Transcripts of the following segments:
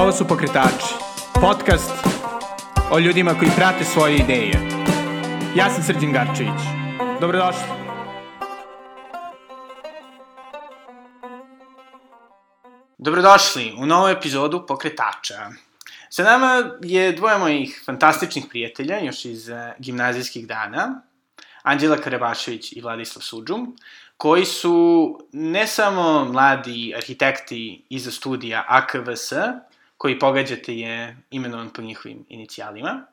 Ovo su Pokretači, podcast o ljudima koji prate svoje ideje. Ja sam Srđan Garčević. Dobrodošli. Dobrodošli u novu epizodu Pokretača. Sa nama je dvoje mojih fantastičnih prijatelja, još iz uh, gimnazijskih dana, Anđela Karabašević i Vladislav Suđum, koji su ne samo mladi arhitekti iza studija AKVS, koji pogađate je imenovan po njihovim inicijalima,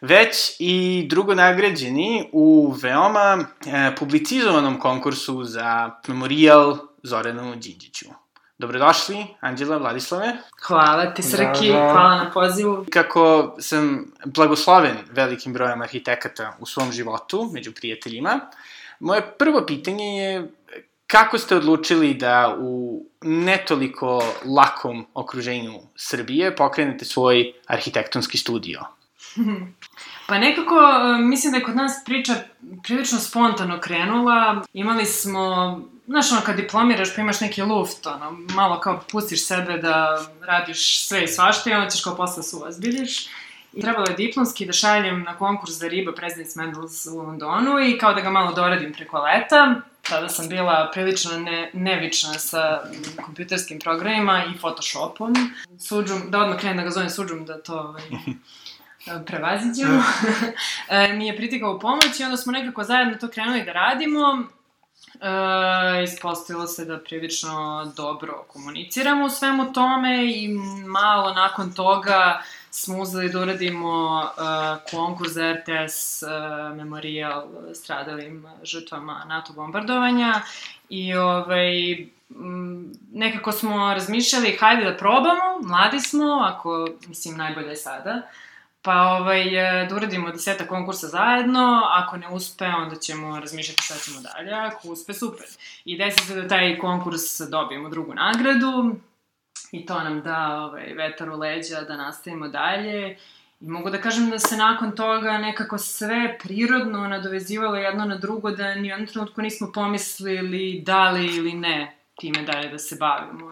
već i drugo nagrađeni u veoma e, publicizovanom konkursu za memorijal Zoranu Đinđiću. Dobrodošli, Anđela Vladislave. Hvala ti, Srki, da, da. hvala na pozivu. Kako sam blagosloven velikim brojem arhitekata u svom životu, među prijateljima, moje prvo pitanje je kako ste odlučili da u netoliko lakom okruženju Srbije pokrenete svoj arhitektonski studio? Pa nekako, mislim da je kod nas priča prilično spontano krenula. Imali smo, znaš, ono, kad diplomiraš pa imaš neki luft, ono, malo kao pustiš sebe da radiš sve i svašta i onda ćeš kao posle se uozbiljiš. I trebalo je diplomski da šaljem na konkurs za riba President's Medals u Londonu i kao da ga malo doradim preko leta. Tada sam bila prilično ne, nevična sa kompjuterskim programima i Photoshopom. Suđum, da odmah krenem da ga zovem suđum da to ovaj, prevaziđemo. E, mi je pritikao u pomoć i onda smo nekako zajedno to krenuli da radimo. E, ispostavilo se da prilično dobro komuniciramo u svemu tome i malo nakon toga smo uzeli da uradimo uh, konkurs za RTS uh, memorijal stradalim žrtvama NATO bombardovanja i ovaj, nekako smo razmišljali hajde da probamo, mladi smo, ako, mislim, najbolje je sada, pa ovaj, da uradimo deseta konkursa zajedno, ako ne uspe, onda ćemo razmišljati šta ćemo dalje, ako uspe, super. I desi se da taj konkurs dobijemo drugu nagradu, i to nam da ovaj, vetar u leđa da nastavimo dalje. I mogu da kažem da se nakon toga nekako sve prirodno nadovezivalo jedno na drugo, da ni u jednom trenutku nismo pomislili da li ili ne time dalje da se bavimo.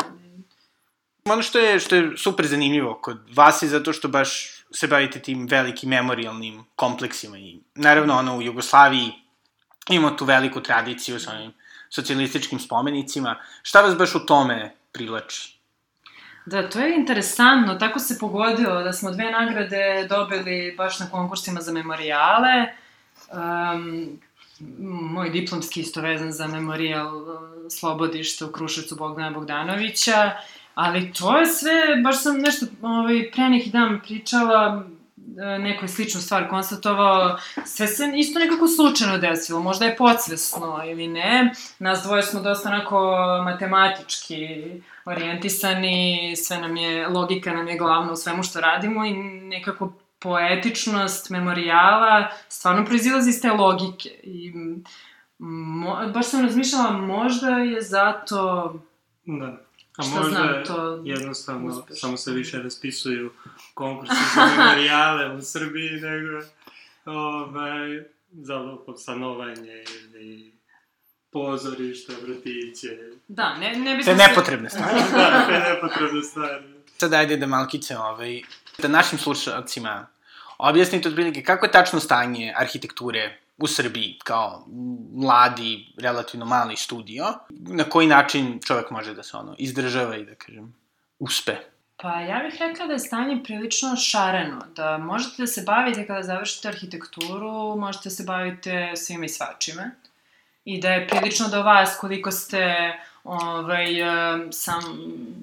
Ono što je, što je super zanimljivo kod vas je zato što baš se bavite tim velikim memorialnim kompleksima i naravno ono u Jugoslaviji imamo tu veliku tradiciju sa onim socijalističkim spomenicima. Šta vas baš u tome privlači? Da, to je interesantno. Tako se pogodilo da smo dve nagrade dobili baš na konkursima za memorijale. Um, moj diplomski isto vezan za memorijal uh, Slobodište u Kruševcu Bogdana Bogdanovića. Ali to je sve, baš sam nešto ovaj, pre neki dan pričala, uh, neko je sličnu stvar konstatovao, sve se isto nekako slučajno desilo, možda je podsvesno ili ne. Nas dvoje smo dosta onako matematički orijentisani, sve nam je, logika nam je glavna u svemu što radimo i nekako poetičnost memorijala stvarno proizilazi iz te logike. I mo, baš sam razmišljala, možda je zato... Da. A Šta možda znam, to jednostavno uspeš. samo se više raspisuju konkursi za memorijale u Srbiji nego ovaj, za stanovanje ili pozorišta, vrtiće. Da, ne, ne bi Te nepotrebne stvari. da, te nepotrebne stvari. Sad ajde da malkice ovaj, da našim slušalcima objasnite otprilike kako je tačno stanje arhitekture u Srbiji kao mladi, relativno mali studio, na koji način čovek može da se ono izdržava i da kažem uspe. Pa ja bih rekla da je stanje prilično šareno, da možete da se bavite kada završite arhitekturu, možete da se bavite svima i svačime i da je prilično do vas koliko ste ovaj, sam,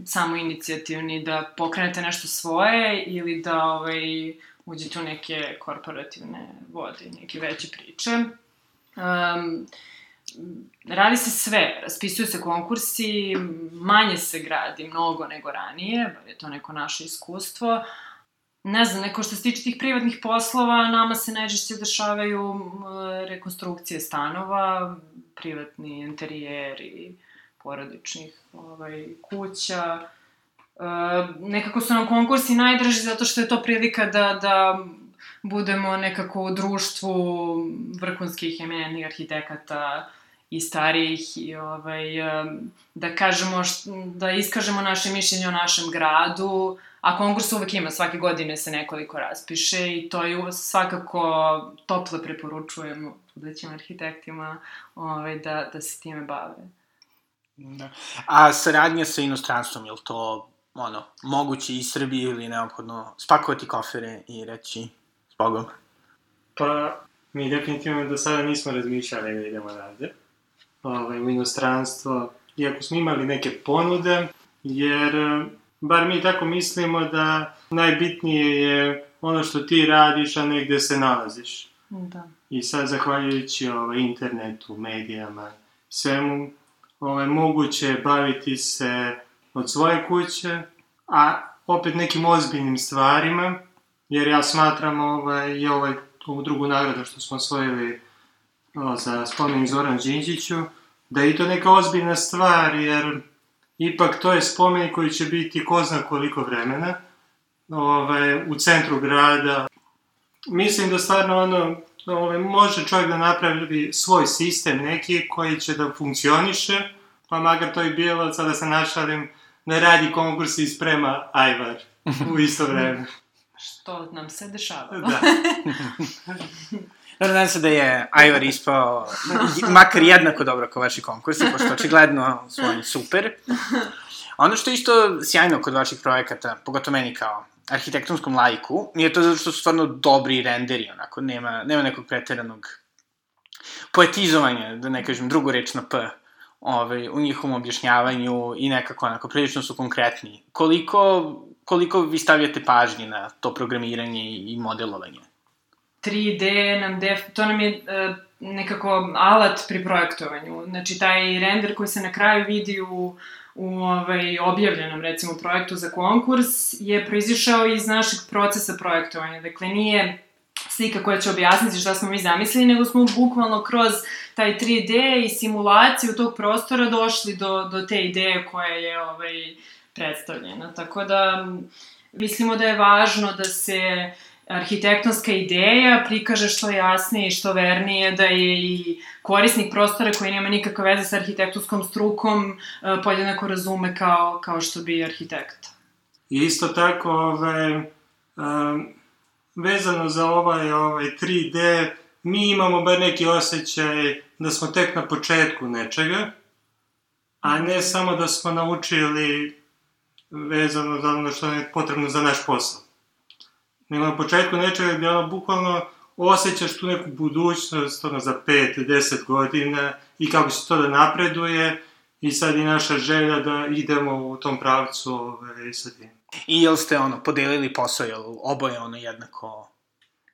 samo inicijativni da pokrenete nešto svoje ili da ovaj, uđete u neke korporativne vode, neke veće priče. Um, radi se sve, raspisuju se konkursi, manje se gradi mnogo nego ranije, bar je to neko naše iskustvo, ne znam, neko što se tiče tih privatnih poslova, nama se najčešće dešavaju rekonstrukcije stanova, privatni interijeri porodičnih ovaj, kuća. E, nekako su nam konkursi najdraži zato što je to prilika da, da budemo nekako u društvu vrhunskih eminentnih arhitekata i starijih i ovaj, da kažemo, da iskažemo naše mišljenje o našem gradu, a konkurs uvek ima, svake godine se nekoliko raspiše i to je svakako toplo preporučujemo budućim arhitektima ovaj, da, da se time bave. Da. A saradnja sa inostranstvom, je li to ono, moguće i Srbiji ili neophodno spakovati kofere i reći s Bogom? Pa, mi definitivno do sada nismo razmišljali da idemo dalje ovaj, u inostranstvo, iako smo imali neke ponude, jer bar mi tako mislimo da najbitnije je ono što ti radiš, a ne gde se nalaziš. Da. I sad, zahvaljujući ovaj, internetu, medijama, svemu, ovaj, moguće baviti se od svoje kuće, a opet nekim ozbiljnim stvarima, jer ja smatram ovaj, i ovaj, ovu drugu nagradu što smo osvojili o, za spomenik Zoran Đinđiću, da je i to neka ozbiljna stvar, jer ipak to je spomenik koji će biti ko zna koliko vremena ovaj, u centru grada. Mislim da stvarno ono, ovaj, može čovjek da napravi svoj sistem neki koji će da funkcioniše, pa makar to i bilo, sada se našalim, ne radi konkurs i sprema ajvar u isto vreme. Što nam se dešava. Da. Nadam se da je Ajvar ispao makar jednako dobro kao vaši konkursi, pošto očigledno su oni super. Ono što je isto sjajno kod vaših projekata, pogotovo meni kao arhitektonskom lajku, nije to zato što su stvarno dobri renderi, onako, nema, nema nekog preteranog poetizovanja, da ne kažem drugu reč na P, ovaj, u njihovom objašnjavanju i nekako onako prilično su konkretni. Koliko, koliko vi stavljate pažnje na to programiranje i modelovanje? 3D nam def, to nam je uh, nekako alat pri projektovanju. Znači, taj render koji se na kraju vidi u, u ovaj, objavljenom, recimo, projektu za konkurs je proizišao iz našeg procesa projektovanja. Dakle, nije slika koja će objasniti šta smo mi zamislili, nego smo bukvalno kroz taj 3D i simulaciju tog prostora došli do, do te ideje koja je ovaj, predstavljena. Tako da, mislimo da je važno da se arhitektonska ideja prikaže što jasnije i što vernije, da je i korisnik prostora koji nema nikakve veze sa arhitektonskom strukom e, podjednako razume kao, kao što bi arhitekt. I isto tako, ove, um, vezano za ovaj, ovaj 3D, mi imamo bar neki osjećaj da smo tek na početku nečega, a ne samo da smo naučili vezano za ono što je potrebno za naš posao nego na početku nečega gde ono bukvalno osjećaš tu neku budućnost, ono, za 5-10 godina i kako se to da napreduje i sad i naša želja da idemo u tom pravcu ovaj, sa tim. I jel ste ono, podelili posao, jel oboje ono jednako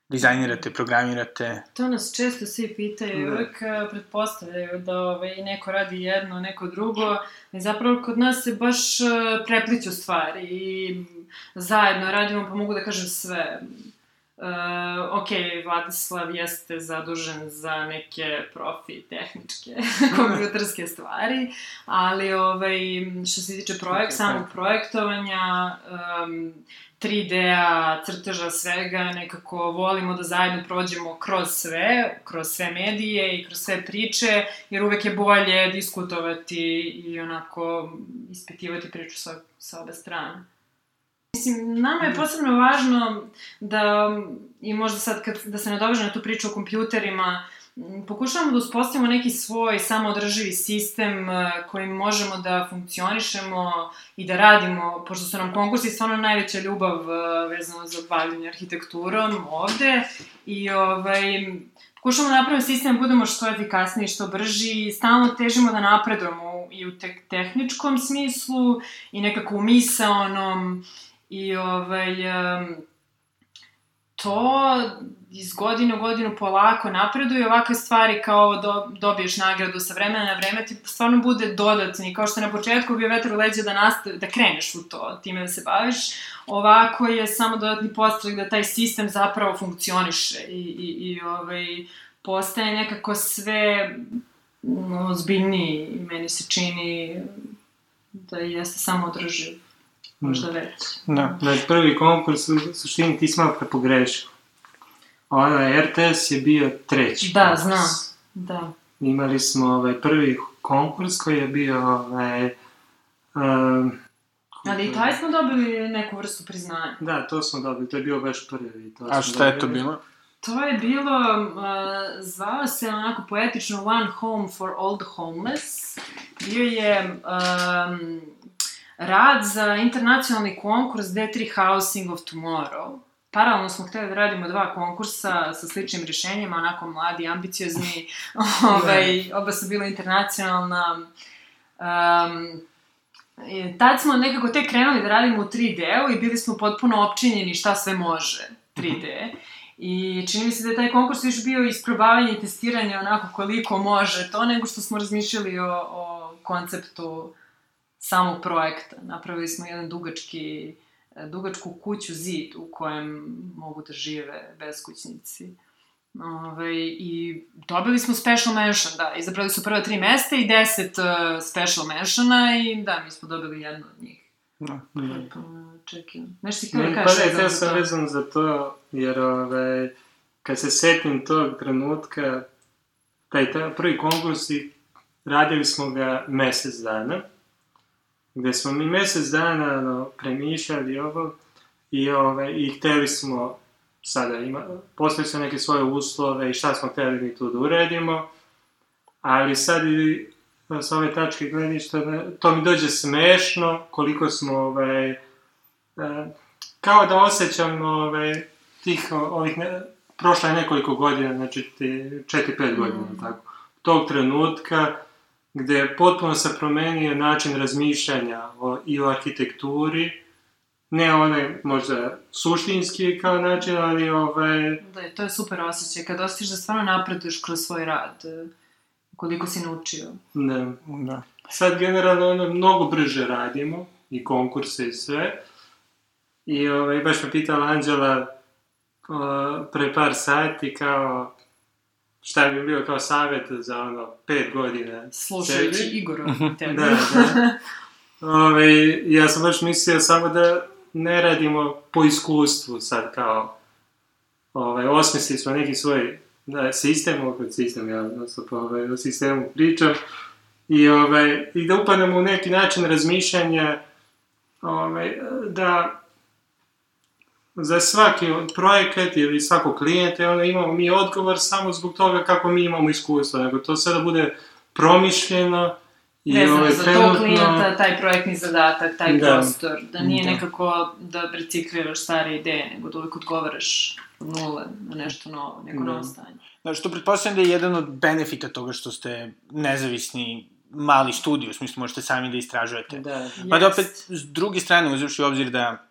dizajnirate, programirate? To nas često svi pitaju, da. uvek e, pretpostavljaju da ovaj, neko radi jedno, neko drugo. I zapravo kod nas se baš e, prepliću stvari i zajedno radimo, pa mogu da kažem sve. Uh, ok, Vladislav jeste zadužen za neke profi tehničke, kompjuterske stvari, ali ovaj, što se tiče projekt, samog projektovanja, um, 3D-a, crteža, svega, nekako volimo da zajedno prođemo kroz sve, kroz sve medije i kroz sve priče, jer uvek je bolje diskutovati i onako ispitivati priču sa, sa obe strane. Mislim, nama je posebno važno da, i možda sad kad, da se nadoveže na tu priču o kompjuterima, pokušavamo da uspostavimo neki svoj samoodrživi sistem e, kojim možemo da funkcionišemo i da radimo, pošto su nam konkursi stvarno najveća ljubav e, vezano za bavljanje arhitekturom ovde. I ovaj, pokušamo da napravimo sistem da budemo što efikasniji, što brži. I stalno težimo da napredujemo i u te tehničkom smislu i nekako u misaonom i ovaj, to iz godine u godinu polako napreduje ovakve stvari kao do, dobiješ nagradu sa vremena na vreme ti stvarno bude dodatni. Kao što na početku bio vetar u leđa da, nastav, da kreneš u to, time da se baviš ovako je samo dodatni postrek da taj sistem zapravo funkcioniše i, i, i ovaj, postaje nekako sve ozbiljniji meni se čini da jeste samo održiv možda već. Da. Da je prvi konkurs, u suštini ti smo pogrešio. Ona RTS je bio treći Da, konkurs. znam. Da. imali smo ovaj prvi konkurs koji je bio ovaj, um, Ali i taj smo dobili neku vrstu priznanja. Da, to smo dobili, to je bio baš prvi. To A šta je to bilo? To je bilo, uh, zvao se onako poetično One Home for All the Homeless. Bio je um, rad za internacionalni konkurs D3 Housing of Tomorrow. Paralelno smo hteli da radimo dva konkursa sa sličnim rješenjima, onako mladi, ambiciozni, ovaj, oba su bila internacionalna. Um, tad smo nekako tek krenuli da radimo u 3D-u i bili smo potpuno opčinjeni šta sve može 3D. I čini mi se da je taj konkurs još bio isprobavanje i testiranje onako koliko može to, nego što smo razmišljali o, o konceptu samog projekta. Napravili smo jedan dugački, dugačku kuću zid u kojem mogu da žive beskućnici. Ove, I dobili smo special mention, da, izabrali su prva tri mesta i deset uh, special mentiona i da, mi smo dobili jedno od njih. Da, da. Pa, čekaj, nešto si htio da kažeš pa, ne, sam vezan za to, jer ove, kad se setim tog trenutka, taj, taj prvi konkurs i radili smo ga mesec dana, gde smo mi mesec dana no, premišljali ovo i, ove, i hteli smo sada ima, postoji su neke svoje uslove i šta smo hteli mi tu da uredimo, ali sad i sa ove tačke gledišta, to mi dođe smešno koliko smo, ovaj, e, kao da osjećam ovaj, tih, ovih, ne, prošla je nekoliko godina, znači 4-5 godina, mm. tako, tog trenutka, gde potpuno se promenio način razmišljanja o, i o arhitekturi, ne onaj možda suštinski kao način, ali ovaj... Da, to je super osjećaj, kad osjetiš da stvarno napreduješ kroz svoj rad, e, koliko si naučio. Da. da. Sad generalno ono, mnogo brže radimo, i konkurse i sve. I ovaj, baš me pitala Anđela o, pre par sati kao šta bi bio kao savjet za ono pet godina. Slušajući Igora tebe. da, da. Ove, ovaj, ja sam baš mislio samo da ne radimo po iskustvu sad kao ovaj, osmislili smo neki svoj da, sistem, opet sistem, ja po ovaj, o sistemu pričam, i, ovaj, i da upadnemo u neki način razmišljanja ovaj, da za svaki projekat ili svakog klijenta onda imamo mi odgovor samo zbog toga kako mi imamo iskustvo, nego to sada bude promišljeno, I Vezano ovaj, za trenutno... tog klijenta, taj projektni zadatak, taj da. prostor, da nije da. nekako da recikliraš stare ideje, nego da uvijek odgovaraš od nule na nešto novo, neko da. novo stanje. Znači, to pretpostavljam da je jedan od benefita toga što ste nezavisni mali studij, u smislu možete sami da istražujete. Da, Pa da opet, s druge strane, uzavši obzir da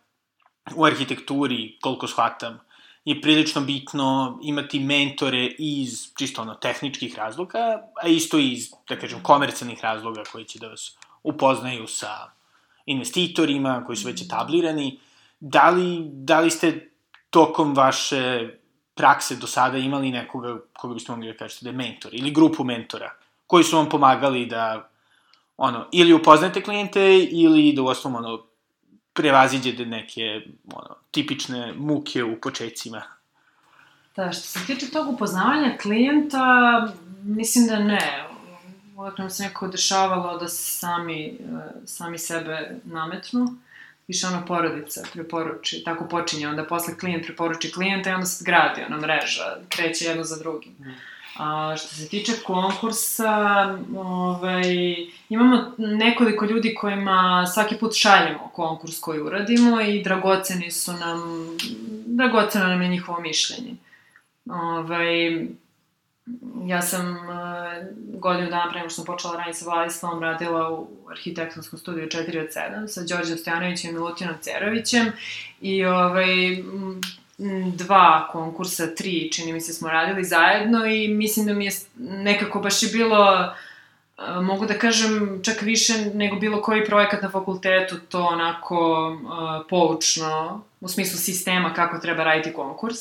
u arhitekturi, koliko shvatam, je prilično bitno imati mentore iz čisto ono tehničkih razloga, a isto iz, da kažem, komercijalnih razloga koji će da vas upoznaju sa investitorima koji su već etablirani. Da li, da li ste tokom vaše prakse do sada imali nekoga koga biste mogli da kažete da je mentor ili grupu mentora koji su vam pomagali da ono, ili upoznate klijente ili da u osnovu ono, prevaziđete neke ono, tipične muke u početcima. Da, što se tiče tog upoznavanja klijenta, mislim da ne. Uvijek nam se nekako dešavalo da se sami, e, sami sebe nametnu. Više ono porodica preporuči, tako počinje, onda posle klijent preporuči klijenta i onda se gradi ona mreža, kreće jedno za drugim. Mm. A što se tiče konkursa, ovaj, imamo nekoliko ljudi kojima svaki put šaljemo konkurs koji uradimo i dragoceni su nam, dragoceno nam je njihovo mišljenje. Ovaj, ja sam uh, godinu dana pre nego što sam počela raditi sa Vladislavom radila u arhitektonskom studiju 4 od 7 sa Đorđem Stojanovićem i Milutinom Cerovićem i ovaj, dva konkursa, tri, čini mi se, smo radili zajedno i mislim da mi je nekako baš je bilo, mogu da kažem, čak više nego bilo koji projekat na fakultetu, to onako uh, poučno, u smislu sistema kako treba raditi konkurs.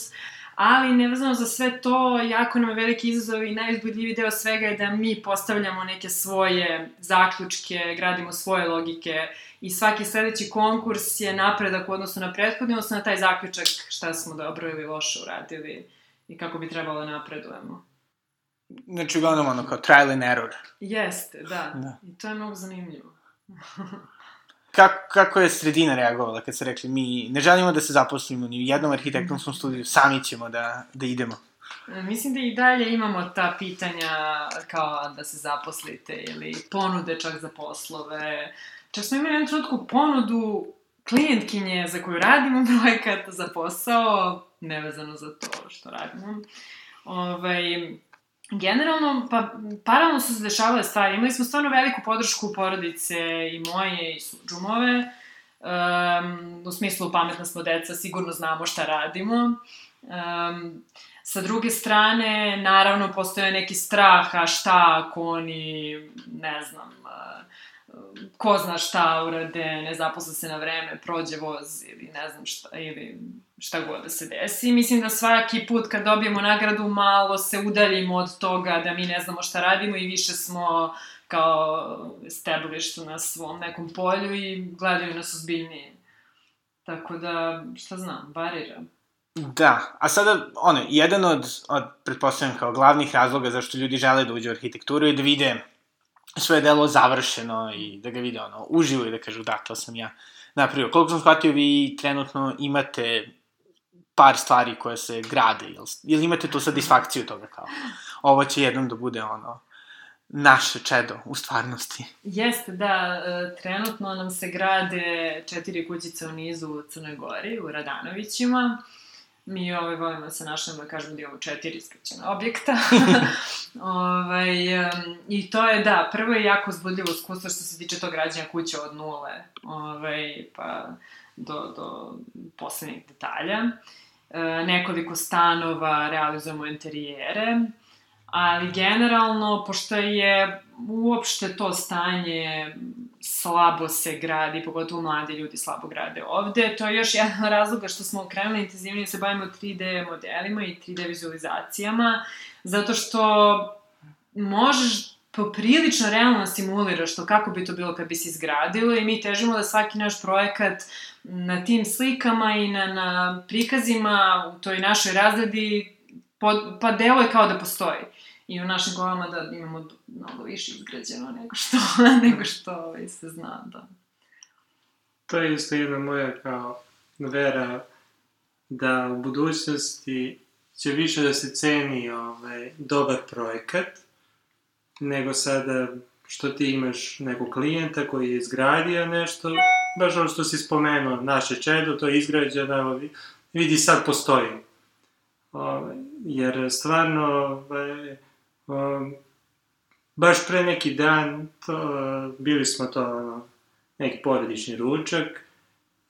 Ali, nevezano za sve to, jako nam je veliki izazov i najuzbudljiviji deo svega je da mi postavljamo neke svoje zaključke, gradimo svoje logike, i svaki sledeći konkurs je napredak u odnosu na prethodni, odnosno na taj zaključak šta smo dobro ili loše uradili i kako bi trebalo da napredujemo. Znači, uglavnom, ono, kao trial and error. Jeste, da. da. I to je mnogo zanimljivo. kako, kako je sredina reagovala kad se rekli mi ne želimo da se zaposlimo ni u jednom arhitektonskom studiju, sami ćemo da, da idemo? E, mislim da i dalje imamo ta pitanja kao da se zaposlite ili ponude čak za poslove. Čak smo imali jednu trenutku ponudu klijentkinje za koju radimo projekat za posao, nevezano za to što radimo. Ovaj, generalno, pa, paralelno su se dešavale stvari. Imali smo stvarno veliku podršku porodice i moje i suđumove. Um, u smislu pametna smo deca, sigurno znamo šta radimo. Um, sa druge strane, naravno, postoje neki strah, a šta ako oni, ne znam, ko zna šta urade, ne zaposle se na vreme, prođe voz ili ne znam šta, ili šta god da se desi. Mislim da svaki put kad dobijemo nagradu malo se udaljimo od toga da mi ne znamo šta radimo i više smo kao established na svom nekom polju i gledaju nas ozbiljnije. Tako da, šta znam, varira. Da, a sada, ono, jedan od, od pretpostavljam kao glavnih razloga zašto ljudi žele da uđe u arhitekturu je da vide sve delo završeno i da ga vide ono, uživo i da kažu da, to sam ja napravio. Koliko sam shvatio, vi trenutno imate par stvari koje se grade, jel, jel imate tu satisfakciju toga kao, ovo će jednom da bude ono, naše čedo u stvarnosti. Jeste, da, e, trenutno nam se grade četiri kućice u nizu u Crnoj Gori, u Radanovićima. Mi ovaj, volimo da se našemo, da kažem, da imamo četiri skraćena objekta. ovaj, I to je, da, prvo je jako uzbudljivo iskustvo što se tiče tog građanja kuće od nule, ovaj, pa do, do poslednjih detalja. E, nekoliko stanova realizujemo interijere, ali generalno, pošto je uopšte to stanje slabo se gradi, pogotovo mladi ljudi slabo grade ovde, to je još jedan razloga što smo krenuli intenzivnije da se bavimo 3D modelima i 3D vizualizacijama, zato što možeš poprilično realno simuliraš to kako bi to bilo kad bi se izgradilo i mi težimo da svaki naš projekat na tim slikama i na, na prikazima u toj našoj razredi pod, pa delo je kao da postoji. I u našim glavama da imamo mnogo više izgrađeno nego što, nego što ovaj, se zna, da. To je isto jedna moja kao vera da u budućnosti će više da se ceni ovaj, dobar projekat, nego sada što ti imaš nekog klijenta koji je izgradio nešto, baš ono što si spomenuo, naše čedo, to je izgrađeno, vidi sad postoji. O, jer stvarno, ovaj, o, baš pre neki dan, to, bili smo to, ono, neki porodični ručak,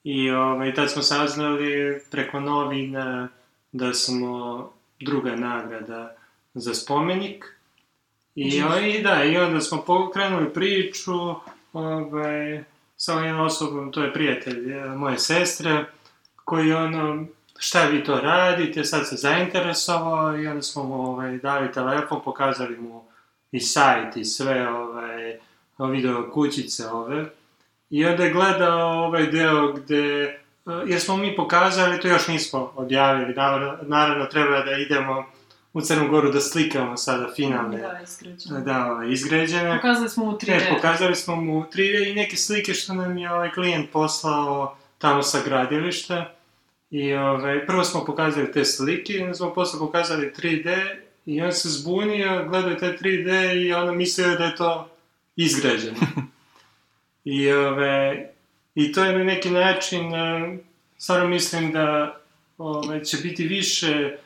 i ovaj, tad smo saznali preko novina da smo druga nagrada za spomenik, I, i da, i onda smo pokrenuli priču, ovaj, sa jednom osobom, to je prijatelj moje sestre, koji ono, šta vi to radite, sad se zainteresovao i onda smo mu ovaj, dali telefon, pokazali mu i sajt i sve, ovaj, video kućice ove. I onda je gledao ovaj deo gde, e, jer smo mi pokazali, to još nismo odjavili, naravno, naravno treba da idemo u Crnu Goru da slikamo sada finalne. Da, izgrađene. Da, ovaj, izgrađene. Pokazali smo mu 3D. E, pokazali smo mu 3D i neke slike što nam je ovaj klijent poslao tamo sa gradilišta. I ovaj, prvo smo pokazali te slike, onda smo posle pokazali 3D i on se zbunio, gledao te 3D i ono mislio da je to izgrađeno. I, ove, I to je na neki način, e, stvarno mislim da ove, će biti više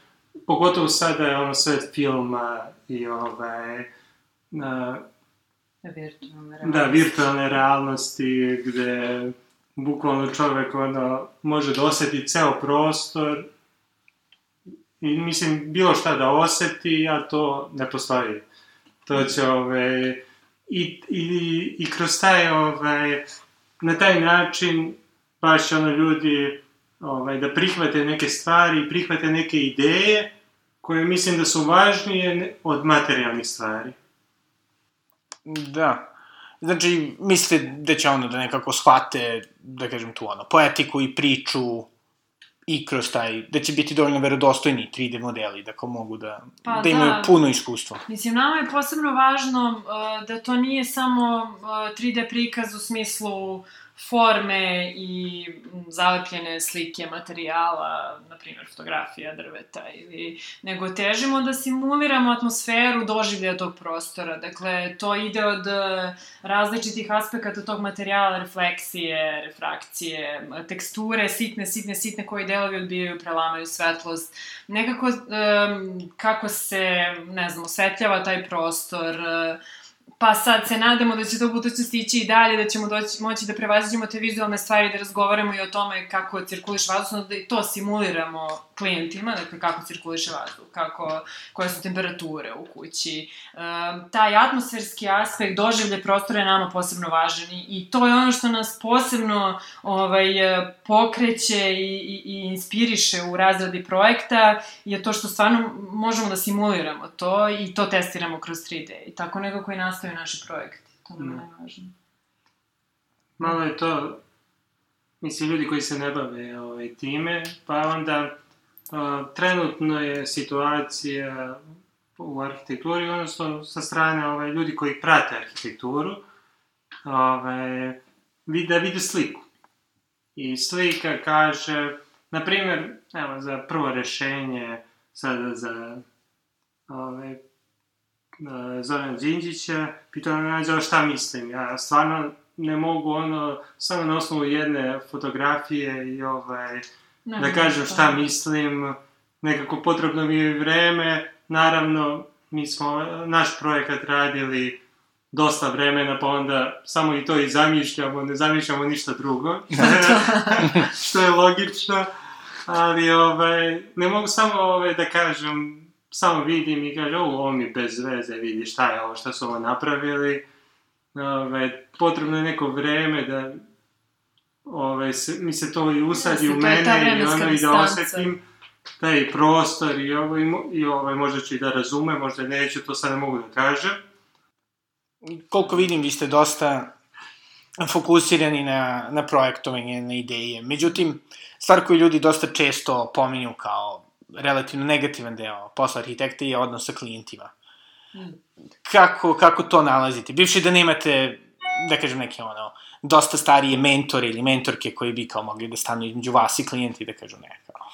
pogotovo sada je ono sve filma i ovaj, na, virtualne realnosti. Da, virtualne realnosti, gde bukvalno čovek ono, može da oseti ceo prostor i mislim bilo šta da oseti, a to ne postoji. To će ove, i, i, i kroz taj ove, na taj način baš ono ljudi ovaj, da prihvate neke stvari, prihvate neke ideje koje mislim da su važnije od materijalnih stvari. Da. Znači, mislite da će ono da nekako shvate, da kažem tu ono, poetiku i priču i kroz taj, da će biti dovoljno verodostojni 3D modeli, da ko mogu da, pa, da imaju da. puno iskustvo. Mislim, nama je posebno važno uh, da to nije samo uh, 3D prikaz u smislu forme i zalepljene slike materijala, na primjer fotografija drveta ili nego težimo da simuliramo atmosferu doživljaja tog prostora. Dakle, to ide od e, različitih aspekata tog materijala, refleksije, refrakcije, teksture, sitne, sitne, sitne koji delovi odbijaju, prelamaju svetlost. Nekako um, kako se, ne znam, osvetljava taj prostor, uh, pa sad se nadamo da će to budućnosti ići i dalje, da ćemo doći, moći da prevaziđemo te vizualne stvari, da razgovaramo i o tome kako cirkuliš vazduh, da i to simuliramo klijentima, dakle kako cirkuliše vazduh, kako, koje su temperature u kući. E, taj atmosferski aspekt doživlje prostora je nama posebno važan i, to je ono što nas posebno ovaj, pokreće i, i, i inspiriše u razradi projekta, je to što stvarno možemo da simuliramo to i to testiramo kroz 3D. I tako nekako i nastaju naši projekti. To nam je mm. najvažnije. Malo je to, mislim, ljudi koji se ne bave ovaj, time, pa onda trenutno je situacija u arhitekturi, odnosno sa strane ove, ljudi koji prate arhitekturu, ove, da vide sliku. I slika kaže, na primjer, evo, za prvo rešenje, sada za ove, Zoran Đinđića, pitao me nađao šta mislim. Ja stvarno ne mogu ono, samo na osnovu jedne fotografije i ovaj, ne, da kažem šta. mislim, nekako potrebno mi je vreme, naravno, mi smo naš projekat radili dosta vremena, pa onda samo i to i zamišljamo, ne zamišljamo ništa drugo, što je logično, ali ovaj, ne mogu samo ovaj, da kažem, samo vidim i kažem, ovo, ovo mi bez veze, vidi šta je ovo, šta su ovo napravili, ovaj, potrebno je neko vreme da ovaj, se, mi se to i usadi u mene i ono i da osetim taj prostor i ovo i, i ovaj, možda ću i da razume, možda neću, to sad ne mogu da kažem. Koliko vidim, vi ste dosta fokusirani na, na projektovanje, na ideje. Međutim, stvar koju ljudi dosta često pominju kao relativno negativan deo posla arhitekta je odnos sa klijentima. Mm. Kako, kako to nalazite? Bivši da nemate, da kažem, neke ono, dosta starije mentore ili mentorke koji bi kao mogli da stanu između vas i klijenti da kažu ne, kao.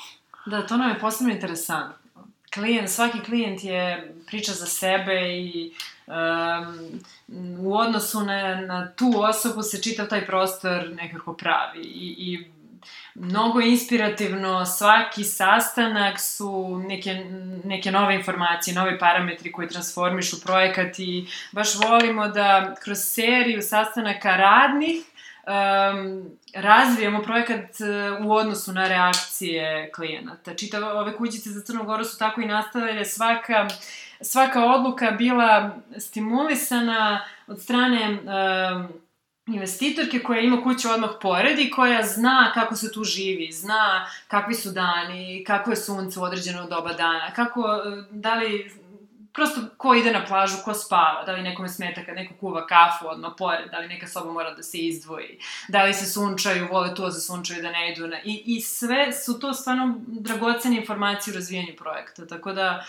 Da, to nam je posebno interesantno. Klijent, svaki klijent je priča za sebe i um, u odnosu na, na tu osobu se čitav taj prostor nekako pravi i, i mnogo inspirativno, svaki sastanak su neke, neke nove informacije, nove parametri koji transformišu projekat i baš volimo da kroz seriju sastanaka radnih um, razvijemo projekat uh, u odnosu na reakcije klijenata. Čitave ove kućice za Crnu Goru su tako i nastavile svaka svaka odluka bila stimulisana od strane um, investitorke koja ima kuću odmah pored i koja zna kako se tu živi, zna kakvi su dani, kako je sunce u određeno doba dana, kako, da li, prosto ko ide na plažu, ko spava, da li nekome smeta kad neko kuva kafu odmah pored, da li neka soba mora da se izdvoji, da li se sunčaju, vole to se sunčaju da ne idu na... I, I sve su to stvarno dragocene informacije u razvijanju projekta, tako da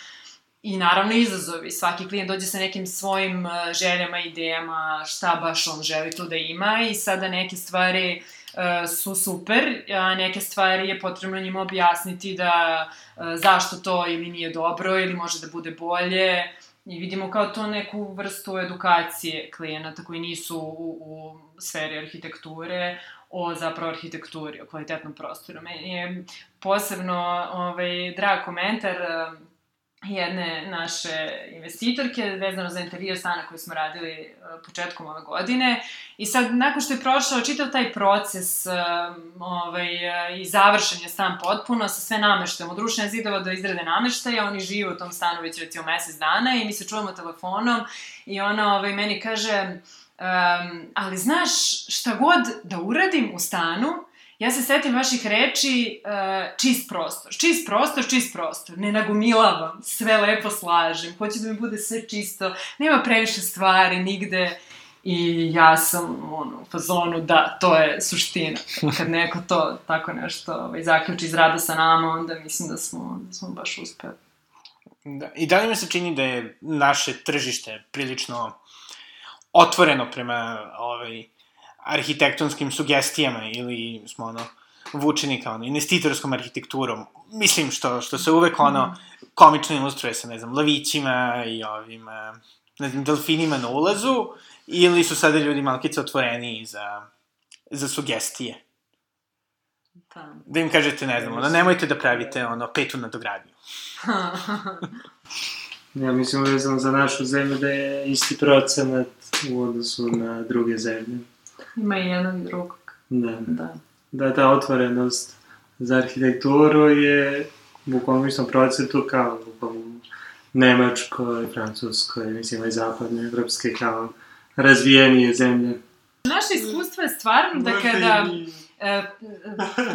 I naravno izazovi. Svaki klijent dođe sa nekim svojim uh, željama, idejama, šta baš on želi tu da ima i sada neke stvari uh, su super, a neke stvari je potrebno njima objasniti da uh, zašto to ili nije dobro ili može da bude bolje. I vidimo kao to neku vrstu edukacije klijenata koji nisu u, u sferi arhitekture, o zapravo arhitekturi, o kvalitetnom prostoru. Meni je posebno ovaj, drag komentar jedne naše investitorke vezano za interijer stana koji smo radili uh, početkom ove godine. I sad nakon što je prošao čitav taj proces uh, ovaj, uh, i završen je stan potpuno sa sve nameštajem od rušenja zidova do izrade nameštaja oni žive u tom stanu već recimo mesec dana i mi se čujemo telefonom i ona ovaj, meni kaže um, ali znaš šta god da uradim u stanu ja se setim vaših reči uh, čist prostor, čist prostor, čist prostor, ne nagomilavam, sve lepo slažem, hoću da mi bude sve čisto, nema previše stvari nigde. I ja sam ono, u fazonu da, to je suština. Kad neko to tako nešto ovaj, zaključi iz rada sa nama, onda mislim da smo, da smo baš uspeli. Da. I da li mi se čini da je naše tržište prilično otvoreno prema ovaj, arhitektonskim sugestijama ili smo ono vučeni kao ono, investitorskom arhitekturom. Mislim što, što se uvek ono komično ilustruje sa, ne znam, lavićima i ovim, eh, ne znam, delfinima na ulazu ili su sada ljudi malkice otvoreniji za, za sugestije. Da. Da im kažete, ne znam, ono, nemojte da pravite ono, petu nadogradnju. ja mislim vezano za našu zemlju da je isti procenat u odnosu na druge zemlje. Ima i jednog i drugog. Da. Da. Da, ta otvorenost za arhitekturu je bukvalno istom procentu kao bukvalno u Nemačkoj, Francuskoj, mislim i zapadne evropske kao razvijenije zemlje. Naše iskustvo je stvarno da kada e,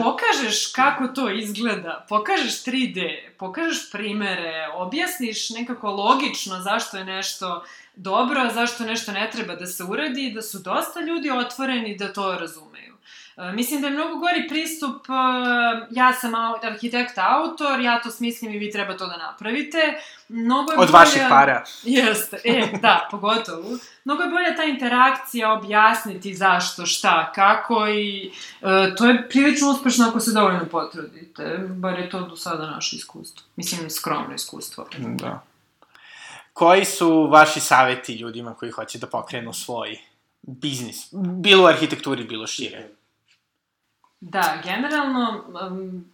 pokažeš kako to izgleda, pokažeš 3D, pokažeš primere, objasniš nekako logično zašto je nešto dobro, a zašto nešto ne treba da se uradi, da su dosta ljudi otvoreni da to razumeju. E, mislim da je mnogo gori pristup, e, ja sam arhitekt autor, ja to smislim i vi treba to da napravite. Mnogo je Od bolja... vaših para. Jeste, e, da, pogotovo. Mnogo je bolja ta interakcija, objasniti zašto, šta, kako i e, to je prilično uspešno ako se dovoljno potrudite. Bar je to do sada naše iskustvo. Mislim, skromno iskustvo. Da. Koji su vaši saveti ljudima koji hoće da pokrenu svoj biznis? Bilo u arhitekturi, bilo šire. Da, generalno, um,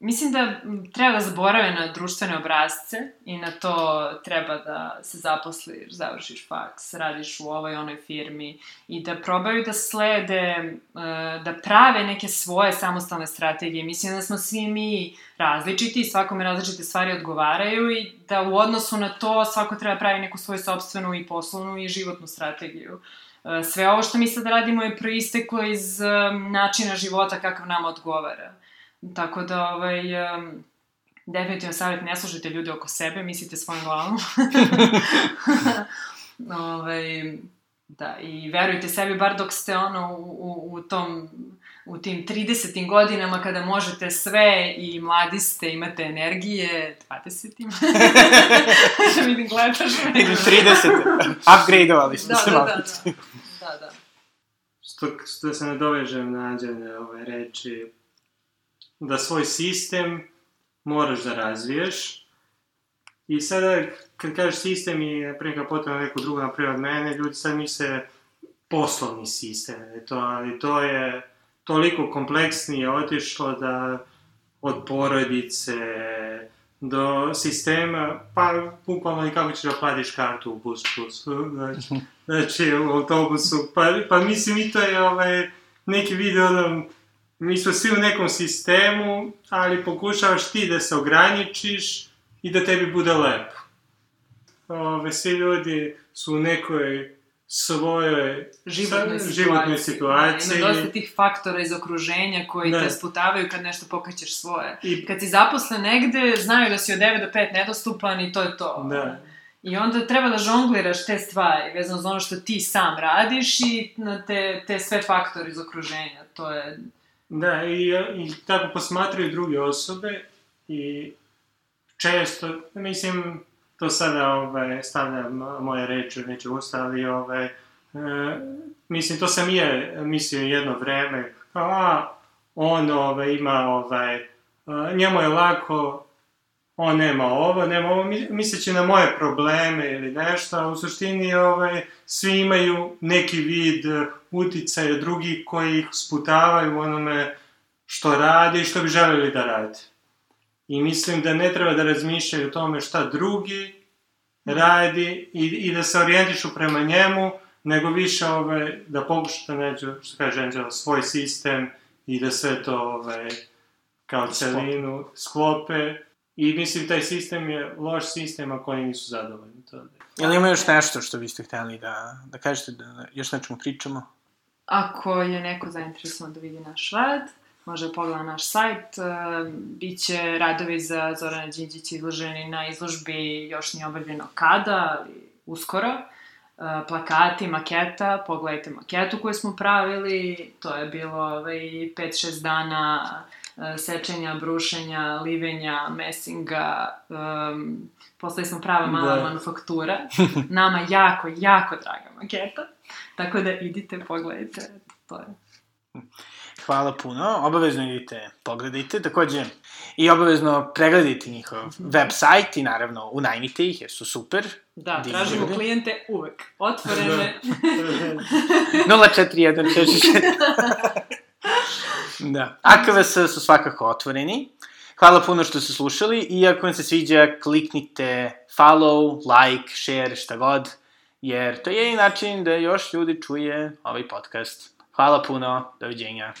mislim da treba da zaborave na društvene obrazce i na to treba da se zaposliš, završiš faks, radiš u ovoj onoj firmi i da probaju da slede, uh, da prave neke svoje samostalne strategije. Mislim da smo svi mi različiti i svakome različite stvari odgovaraju i da u odnosu na to svako treba pravi neku svoju sobstvenu i poslovnu i životnu strategiju. Uh, sve ovo što mi sad radimo je proisteklo iz načina života kakav nam odgovara. Tako da, ovaj, definitivno savjet, ne slušajte ljude oko sebe, mislite svojim glavom. ovaj, da, i verujte sebi, bar dok ste ono u, u, u tom u tim 30. godinama kada možete sve i mladi ste, imate energije, 20. da vidim, gledaš me. 30. Upgradeovali smo da, se da, malo. Da, da, da. da. Što, što se nadovežem na Anđane ove reči, da svoj sistem moraš da razviješ. I sada, kad kažeš sistem i preka potrebno neko drugo, naprijed od mene, ljudi sad misle poslovni sistem, to, ali to je toliko kompleksnije otišlo da od porodice do sistema, pa bukvalno i kako ćeš da platiš kartu u bus plus, znači, znači u autobusu, pa, pa mislim i to je ovaj, neki video da mi smo svi u nekom sistemu, ali pokušavaš ti da se ograničiš i da tebi bude lepo. Ove, svi ljudi su u nekoj svojoj životnoj, životnoj situaciji. Ima dosta tih faktora iz okruženja koji ne. te sputavaju kad nešto pokrećeš svoje. I... Kad si zaposlen negde, znaju da si od 9 do 5 nedostupan i to je to. Da. I onda treba da žongliraš te stvari, vezano za ono što ti sam radiš i na te, te sve faktore iz okruženja. To je... Da, i, i tako posmatraju druge osobe i često, mislim, to sada ovaj, stavljam moje reči neće usta, ali ovaj, e, mislim, to sam i je mislio jedno vreme, kao, a, on ovaj, ima, ovaj, njemu je lako, on nema ovo, nema ovo, misleći na moje probleme ili nešto, a u suštini ovaj, svi imaju neki vid uticaja drugih koji ih sputavaju onome što radi i što bi želeli da radi. I mislim da ne treba da razmišljaju o tome šta drugi radi i, i da se orijentišu prema njemu, nego više ove, da pokuša da neđu, što kaže Anđela, svoj sistem i da sve to ove, kao celinu sklope. I mislim, taj sistem je loš sistem ako oni nisu zadovoljni. To da. Jel ima još nešto što biste hteli da, da kažete, da još nečemu pričamo? Ako je neko zainteresovan da vidi naš rad, može pogleda naš sajt. E, biće radovi za Zorana Đinđića izloženi na izložbi još nije obavljeno kada, ali uskoro. plakati, maketa, pogledajte maketu koju smo pravili, to je bilo ovaj, 5-6 dana sečenja, brušenja, livenja, mesinga, um, postali smo prava mala da. manufaktura. Nama jako, jako draga maketa. Tako da idite, pogledajte, to je. Hvala puno, obavezno idite, pogledajte, takođe i obavezno pregledajte njihov web sajt i naravno unajmite ih jer su super. Da, tražimo klijente uvek, otvorene. 041 Da. AKVS su svakako otvoreni. Hvala puno što ste slušali i ako vam se sviđa, kliknite follow, like, share, šta god, jer to je i način da još ljudi čuje ovaj podcast. Hvala puno, doviđenja.